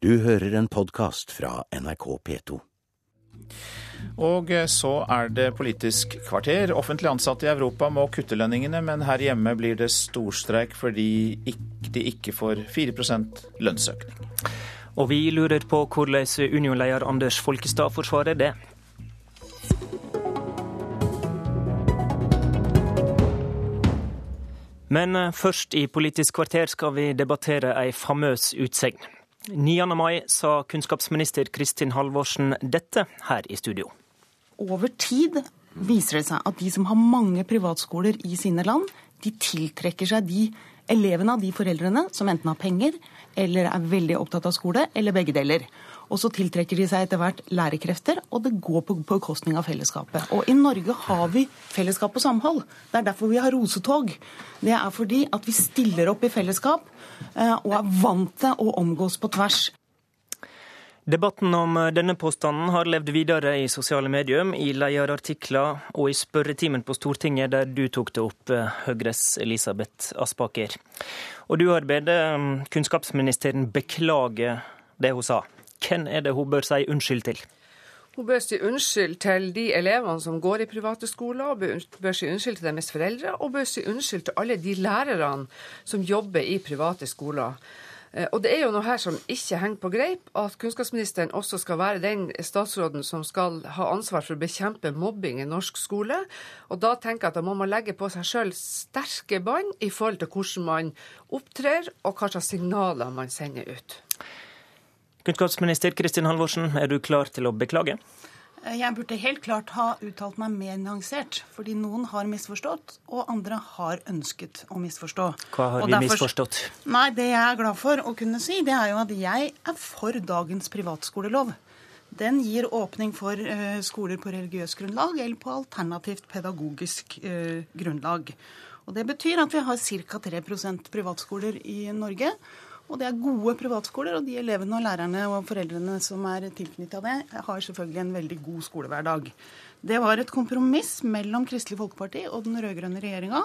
Du hører en podkast fra NRK P2. Og så er det Politisk kvarter. Offentlig ansatte i Europa må kutte lønningene, men her hjemme blir det storstreik fordi de ikke får 4% lønnsøkning. Og vi lurer på hvordan Union-leder Anders Folkestad forsvarer det. Men først i Politisk kvarter skal vi debattere ei famøs utsegn. 9. mai sa kunnskapsminister Kristin Halvorsen dette her i studio. Over tid viser det seg at de som har mange privatskoler i sine land, de tiltrekker seg de elevene av de foreldrene som enten har penger eller er veldig opptatt av skole, eller begge deler. Og så tiltrekker de seg etter hvert lærekrefter, og det går på bekostning av fellesskapet. Og i Norge har vi fellesskap og samhold. Det er derfor vi har rosetog. Det er fordi at vi stiller opp i fellesskap eh, og er vant til å omgås på tvers. Debatten om denne påstanden har levd videre i sosiale medier, i lederartikler og i spørretimen på Stortinget, der du tok det opp, Høyres Elisabeth Aspaker. Og du har bedt eh, kunnskapsministeren beklage det hun sa. Hvem er det hun bør si unnskyld til? Hun bør si unnskyld til de elevene som går i private skoler, bør si unnskyld til deres foreldre, og bør si unnskyld til alle de lærerne som jobber i private skoler. Eh, og det er jo noe her som ikke henger på greip, at kunnskapsministeren også skal være den statsråden som skal ha ansvar for å bekjempe mobbing i norsk skole. Og da tenker jeg at da må man legge på seg sjøl sterke bånd i forhold til hvordan man opptrer, og hva slags signaler man sender ut. Kunnskapsminister Kristin Halvorsen, er du klar til å beklage? Jeg burde helt klart ha uttalt meg mer nyansert, fordi noen har misforstått, og andre har ønsket å misforstå. Hva har vi derfor, misforstått? Nei, Det jeg er glad for å kunne si, det er jo at jeg er for dagens privatskolelov. Den gir åpning for uh, skoler på religiøst grunnlag eller på alternativt pedagogisk uh, grunnlag. Og Det betyr at vi har ca. 3% privatskoler i Norge. Og det er gode privatskoler, og de elevene og lærerne og foreldrene som er tilknytta det, har selvfølgelig en veldig god skolehverdag. Det var et kompromiss mellom Kristelig Folkeparti og den rød-grønne regjeringa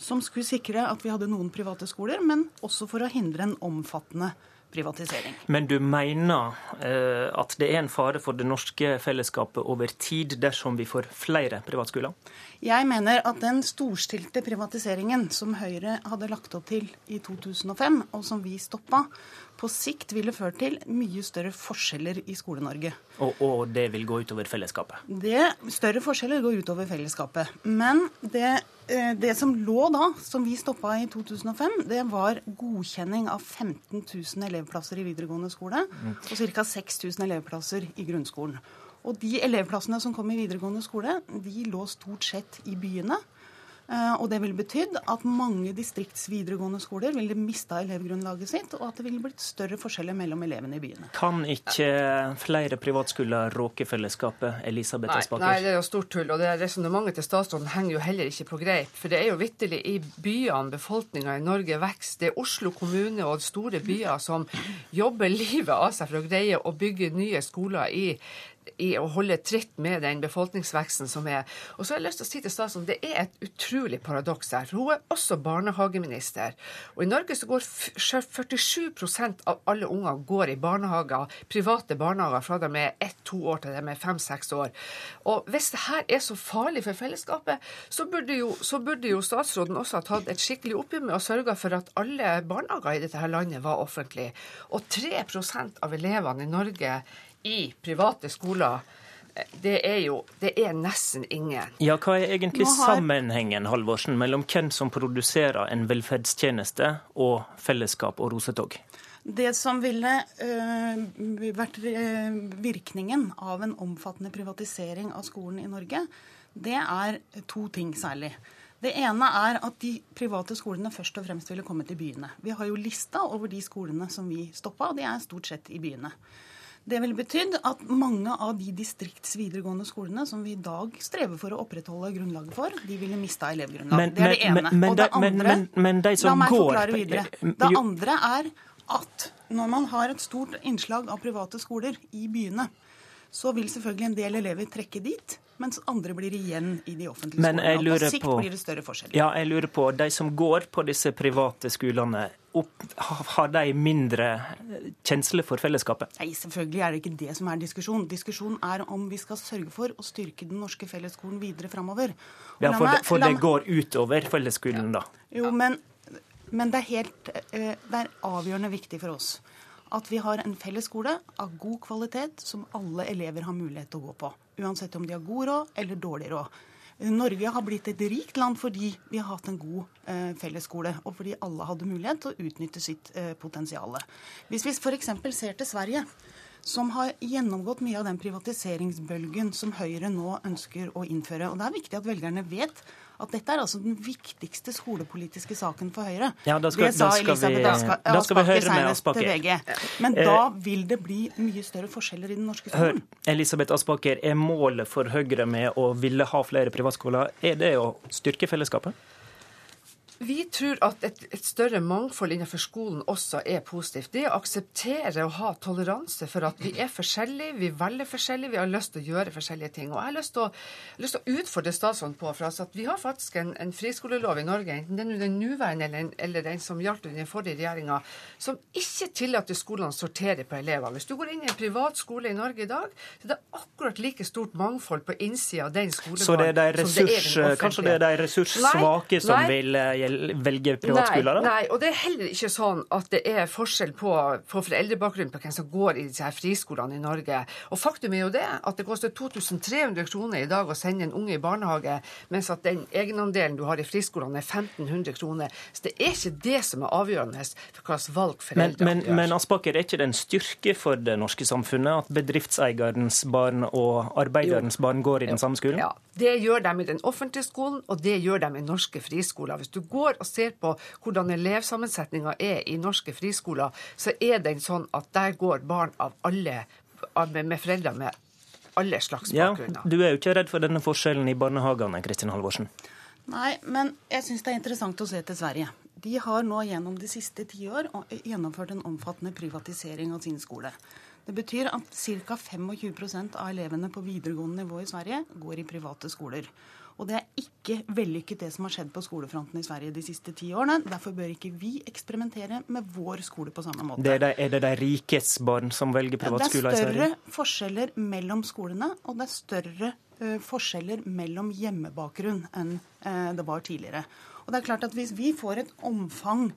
som skulle sikre at vi hadde noen private skoler, men også for å hindre en omfattende privatisering. Men du mener eh, at det er en fare for det norske fellesskapet over tid dersom vi får flere privatskoler? Jeg mener at den storstilte privatiseringen som Høyre hadde lagt opp til i 2005, og som vi stoppa, på sikt ville ført til mye større forskjeller i Skole-Norge. Og, og, det vil gå utover fellesskapet? Det, større forskjeller går utover fellesskapet. Men det, eh, det som lå da, som vi stoppa i 2005, det var godkjenning av 15 000 elevplasser i videregående skole mm. og ca. 6000 elevplasser i grunnskolen. Og de elevplassene som kom i videregående skole, de lå stort sett i byene. Eh, og det ville betydd at mange distriktsvideregående skoler ville mista elevgrunnlaget sitt, og at det ville blitt større forskjeller mellom elevene i byene. Kan ikke flere privatskoler råke fellesskapet, Elisabeth Aspaker? Nei, det er jo stort tull. Og det resonnementet til statsråden henger jo heller ikke på greip. For det er jo vitterlig i byene befolkninga i Norge vokser. Det er Oslo kommune og store byer som jobber livet av seg for å greie å bygge nye skoler i i å holde tritt med den befolkningsveksten som er. Og så har jeg lyst til å si til statsråden det er et utrolig paradoks her. For hun er også barnehageminister. Og i Norge så går 47% av alle unger går i barnehager, private barnehager fra de er ett-to år til de er fem-seks år. Og hvis det her er så farlig for fellesskapet, så burde, jo, så burde jo statsråden også ha tatt et skikkelig oppgjør med å sørge for at alle barnehager i dette her landet var offentlige. Og 3% av elevene i Norge i private skoler, det er jo det er nesten ingen. Ja, Hva er egentlig har... sammenhengen Halvorsen, mellom hvem som produserer en velferdstjeneste og fellesskap og rosetog? Det som ville øh, vært øh, virkningen av en omfattende privatisering av skolen i Norge, det er to ting særlig. Det ene er at de private skolene først og fremst ville kommet i byene. Vi har jo lista over de skolene som vi stoppa, og de er stort sett i byene. Det ville betydd at mange av de distriktsvideregående skolene som vi i dag strever for å opprettholde grunnlaget for, de ville mista elevgrunnlag. Men, det er det ene. Men, men, og det andre, men, de La meg forklare videre. Det andre er at når man har et stort innslag av private skoler i byene, så vil selvfølgelig en del elever trekke dit. Mens andre blir igjen i de offentlige Men skolene. På sikt på- blir det større forskjeller. Ja, jeg lurer på, de som går på disse private skolene, opp, har de mindre kjensle for fellesskapet? Nei, selvfølgelig er det ikke det som er diskusjonen. Diskusjonen er om vi skal sørge for å styrke den norske fellesskolen videre framover. Ja, for, det, for det går utover fellesskolen, da. Jo, men, men det, er helt, eh, det er avgjørende viktig for oss at vi har en felles skole av god kvalitet som alle elever har mulighet til å gå på. Uansett om de har god råd eller dårlig råd. Norge har blitt et rikt land fordi vi har hatt en god eh, fellesskole, og fordi alle hadde mulighet til å utnytte sitt eh, potensial. Hvis vi f.eks. ser til Sverige, som har gjennomgått mye av den privatiseringsbølgen som Høyre nå ønsker å innføre. Og Det er viktig at velgerne vet at dette er altså den viktigste skolepolitiske saken for Høyre. Ja, da skal- det sa da skal Elisabeth Aspaker med senest til VG. Men Eh, da vil det bli mye større forskjeller i den norske Hør, skolen. Elisabeth Aspaker, er målet for Høyre med å ville ha flere privatskoler, er det å styrke fellesskapet? Vi tror at et, et større mangfold innenfor skolen også er positivt. Det å akseptere og ha toleranse for at vi er forskjellige, vi velger forskjellig, vi har lyst til å gjøre forskjellige ting. Og jeg har lyst til å, lyst til å utfordre statsråden på for oss at vi har faktisk en, en friskolelov i Norge, enten den, den nåværende eller, eller den som gjaldt under den forrige regjeringa, som ikke tillater skolene å sortere på elever. Hvis du går inn i en privat skole i Norge i dag, så er det akkurat like stort mangfold på innsida av den skolegården det som det er i den offentlige. kanskje det er de ressurssvake som nei. vil eh, velge privatskoler? da? Nei, og det er heller ikke sånn at det er forskjell på, på foreldrebakgrunn på hvem som går i disse her friskolene i Norge. Og faktum er jo det at det koster 2300 kroner i dag å sende en unge i barnehage, mens at den egenandelen du har i friskolene er 1500 kroner. Så det er ikke det som er avgjørende for hva slags valg Men, men, gjør. men Aspaker, er ikke det en styrke for det norske samfunnet at bedriftseierens barn og arbeiderens barn går i den samme skolen? Ja, Det gjør de i den offentlige skolen, og det gjør de i norske friskoler. Hvis du går og ser på hvordan elevsammensetninga er i norske friskoler, så er den sånn at der går barn av alle, med, med foreldre med alle slags bakgrunner. Ja. Du er jo ikke redd for denne forskjellen i barnehagene, Kristin Halvorsen? Nei, men jeg syns det er interessant å se til Sverige. De har nå gjennom de siste ti år gjennomført en omfattende privatisering av sin skole. Det betyr at ca. 25% av elevene på videregående nivå i Sverige går i private skoler. Og det er ikke vellykket det som har skjedd på skolefronten i Sverige de siste ti årene. Derfor bør ikke vi eksperimentere med vår skole på samme måte. Det er, de, er det de rikes barn som velger Det privatskoler er i Sverige? Det er større forskjeller mellom skolene, og det er større uh, forskjeller mellom hjemmebakgrunn enn uh, det var tidligere. Og det er klart at Hvis vi får et omfang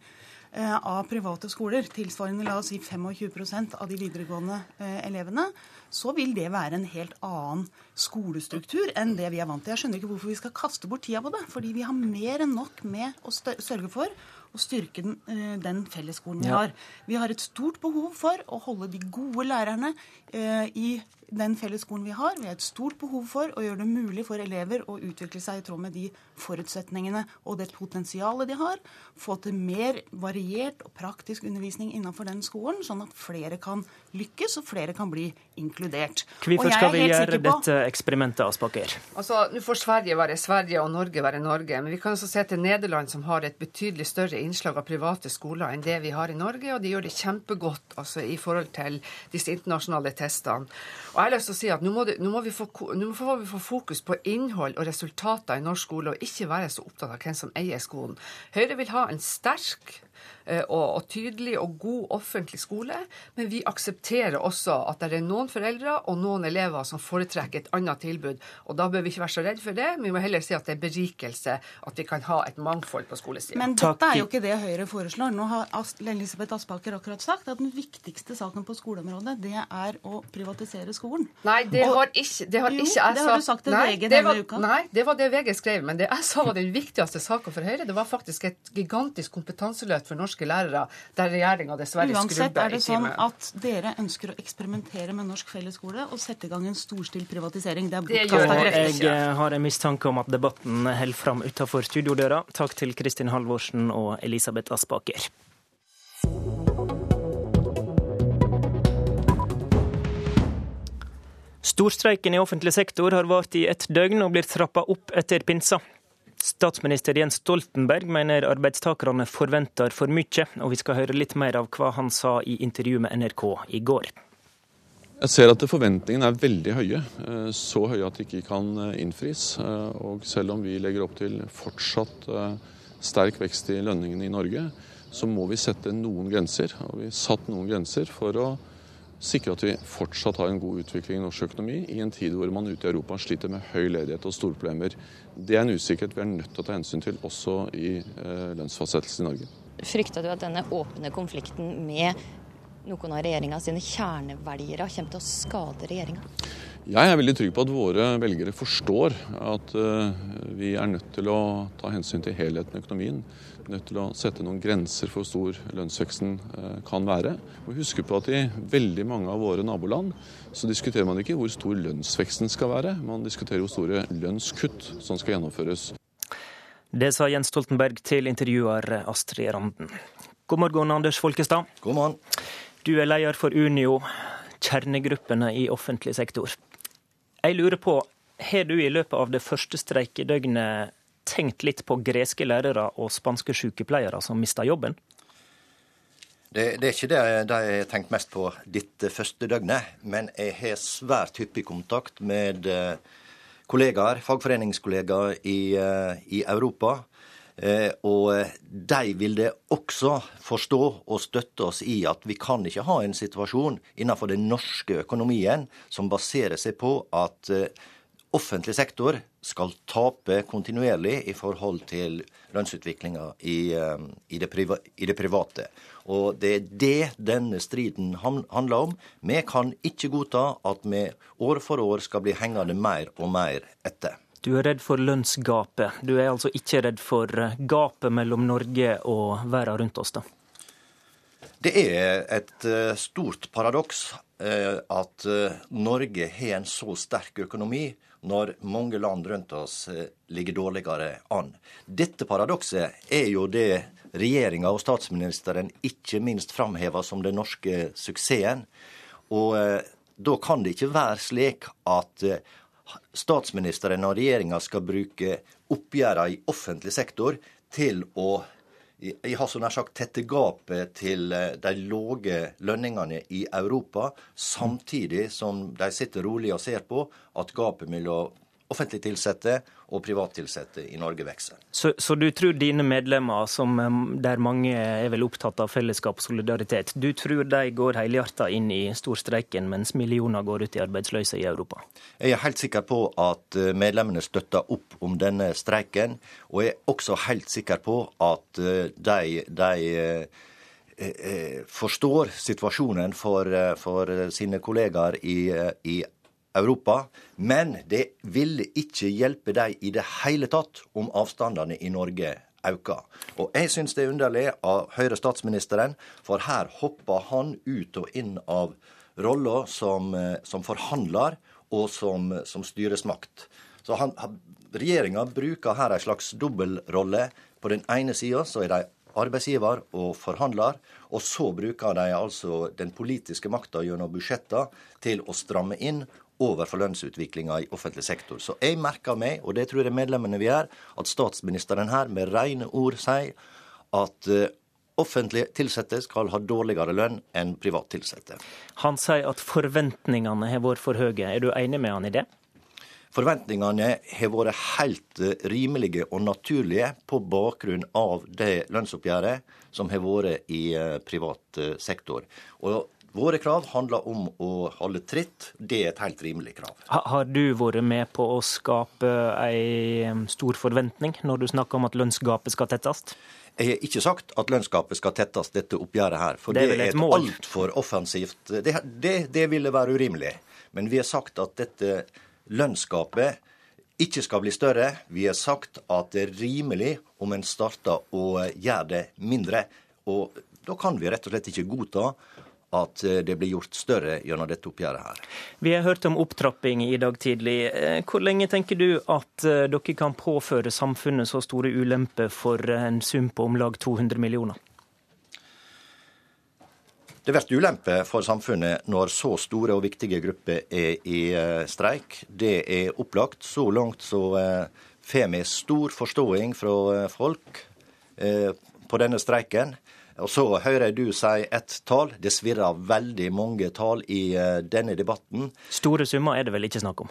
av private skoler tilsvarende la oss si 25% av de videregående eh, elevene, så vil det være en helt annen skolestruktur enn det vi er vant til. Jeg skjønner ikke hvorfor vi skal kaste bort tida på det. Fordi vi har mer enn nok med å sørge for å styrke den, eh, den fellesskolen vi har. Vi har et stort behov for å holde de gode lærerne eh, i den fellesskolen vi har. Vi har et stort behov for å gjøre det mulig for elever å utvikle seg i tråd med de forutsetningene og det potensialet de har. Få til mer variert og praktisk undervisning innenfor den skolen, sånn at flere kan lykkes og flere kan bli inkludert. Hvorfor skal vi gjøre på- dette eksperimentet, Aspaker? Altså, Nå får Sverige være Sverige og Norge være Norge, men vi kan også se til Nederland, som har et betydelig større innslag av private skoler enn det vi har i Norge, og de gjør det kjempegodt altså, i forhold til disse internasjonale testene. Og jeg har lyst til å si at Nå må, det, nå må, vi, få, nå må vi få fokus på innhold og resultater i norsk skole, og ikke være så opptatt av hvem som eier skolen. Høyre vil ha en sterk og, og tydelig og god offentlig skole, men vi aksepterer også at det er noen foreldre og noen elever som foretrekker et annet tilbud. Og da bør vi ikke være så redd for det, men vi må heller si at det er berikelse at vi kan ha et mangfold på skolesiden. Men dette er jo ikke det Høyre foreslår. Nå har Elisabeth Aspaker akkurat sagt at den viktigste saken på skoleområdet, det er å privatisere skolen. Nei, det Og- har ikke, det har Jo, ikke jeg det har du sagt til VG denne var, uka. Nei, det var det VG skrev, men det jeg sa var den viktigste saken for Høyre. Det var faktisk et gigantisk kompetanseløft for norske lærere, der regjeringa dessverre skrubber. Uansett er det sånn at dere ønsker å eksperimentere med norsk fellesskole og sette i gang en storstilt privatisering. Det er bortkasta krefter. jeg eh, har en mistanke om at debatten holder fram utenfor studiodøra. Takk til Kristin Halvorsen og Elisabeth Aspaker. Storstreiken i offentlig sektor har vart i ett døgn og blir trappa opp etter pinsa. Statsminister Jens Stoltenberg mener arbeidstakerne forventer for mye, og vi skal høre litt mer av hva han sa i intervju med NRK i går. Jeg ser at forventningene er veldig høye. Eh, så høye at de ikke kan eh, innfris. Og selv om vi legger opp til fortsatt sterk vekst i lønningene i Norge, så må vi sette noen grenser. Og vi satt noen grenser for å sikre at vi fortsatt har en god utvikling i norsk økonomi i en tid hvor man ute i Europa sliter med høy ledighet og store problemer. Det er en usikkerhet vi er nødt til å ta hensyn til også i lønnsfastsettelse i Norge. Frykter du at denne åpne konflikten med noen av regjeringa sine kjernevelgere kommer til å skade regjeringa? Jeg er veldig trygg på at våre velgere forstår at uh, vi er nødt til å ta hensyn til helheten i økonomien. Nødt til å sette noen grenser for hvor stor lønnsveksten uh, kan være. Og huske på at i veldig mange av våre naboland så diskuterer man ikke hvor stor lønnsveksten skal være, man diskuterer hvor store lønnskutt som skal gjennomføres. Det sa Jens Stoltenberg til intervjuer Astrid Randen. God morgen, Anders Folkestad. God morgen. Du er leder for Unio, kjernegruppene i offentlig sektor. Jeg lurer på, har du i løpet av det første streikedøgnet tenkt litt på greske lærere og spanske sykepleiere som mista jobben? Det, det, er ikke det, det jeg har tenkt mest på dette første døgnet. Men jeg har svært hyppig kontakt med uh, kollegaer, fagforeningskollegaer i, eh, i Europa. Eh, og de vil det også forstå og støtte oss i at vi kan ikke ha en situasjon innenfor den norske økonomien som baserer seg på at eh, offentlig sektor skal tape kontinuerlig i forhold til lønnsutviklinga i, i, i, det private. Og det er det denne striden handler om. Vi kan ikke godta at vi år for år skal bli hengende mer og mer etter. Du er redd for lønnsgapet. Du er altså ikke redd for eh, gapet mellom Norge og verden rundt oss, da? Det er et eh, stort paradoks eh, at Norge har en så sterk økonomi når mange land rundt oss ligger dårligere an. Dette paradokset er jo det regjeringa og statsministeren ikke minst framhever som den norske suksessen. Og eh, da kan det ikke være slik at eh, statsministeren og regjeringa skal bruke oppgjørene i offentlig sektor til å jeg har så nær sagt tette gapet til eh, de lave lønningene i Europa, samtidig som de sitter rolig og ser på at gapet mellom offentlig tilsatte og privattilsatte i Norge vokser. Så, så, du tror dine medlemmer, som, der mange er vel opptatt av fellesskap og solidaritet, du tror de går helhjerta inn i storstreiken mens millioner går ut i arbeidsløse i Europa? Jeg er helt sikker på at eh, medlemmene støtter opp om denne streiken, og jeg er også helt sikker på at eh, de, de eh, forstår situasjonen for, for sine kollegaer i, i Europa. Men det ville ikke hjelpe dem i det hele tatt om avstandene i Norge øker. Og jeg syns det er underlig av Høyre statsministeren, for her hopper han ut og inn av rolla som, eh, som, forhandler og som, som styresmakt. Så han, Regjeringa bruker her ei slags dobbeltrolle. På den ene sida så er de arbeidsgiver og forhandler, og så bruker de altså den politiske makta gjennom budsjetter til å stramme inn overfor lønnsutviklinga i offentlig sektor. Så jeg merker meg, og det tror jeg medlemmene vi er, at statsministeren her med rene ord sier at uh, offentlig ansatte skal ha dårligere lønn enn privat ansatte. Han sier at forventningene har vært for høye. Er du enig med han i det? Forventningene har vært helt eh, rimelige og naturlige på bakgrunn av det lønnsoppgjøret som har vært i eh, privat sektor. Og Våre krav handler om å holde tritt. Det er et helt rimelig krav. Har du vært med på å skape ei stor forventning når du snakker om at lønnsgapet skal tettes? Jeg har ikke sagt at lønnsgapet skal tettes, dette oppgjøret her. For det er, det er et altfor offensivt det, det, det ville være urimelig. Men vi har sagt at dette lønnsgapet ikke skal bli større. Vi har sagt at det er rimelig om en starter å gjøre det mindre. Og da kan vi rett og slett ikke godta at eh, det blir gjort større gjennom dette oppgjøret her. Vi har hørt om opptrapping i dag tidlig. Eh, hvor lenge tenker du at eh, dere kan påføre samfunnet så store ulemper for en sum på om lag 200 millioner? Det blir ulempe for samfunnet når så store og viktige grupper er i streik. Det er opplagt. Så langt så får vi stor forståing fra folk på denne streiken. Og så hører jeg du si ett tall. Det svirrer veldig mange tall i eh, denne debatten. Store summer er det vel ikke snakk om?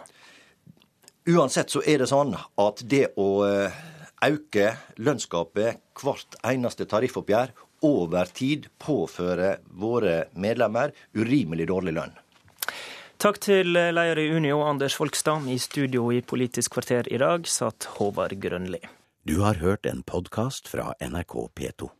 Uansett så er det sånn at det å eh, øke lønnsgapet hvert eneste tariffoppgjør over tid påfører våre medlemmer urimelig dårlig lønn. Takk til leder i Unio, Anders Folkstad. I studio i Politisk kvarter i dag satt Håvard Grønli. Du har hørt en podkast fra NRK P2.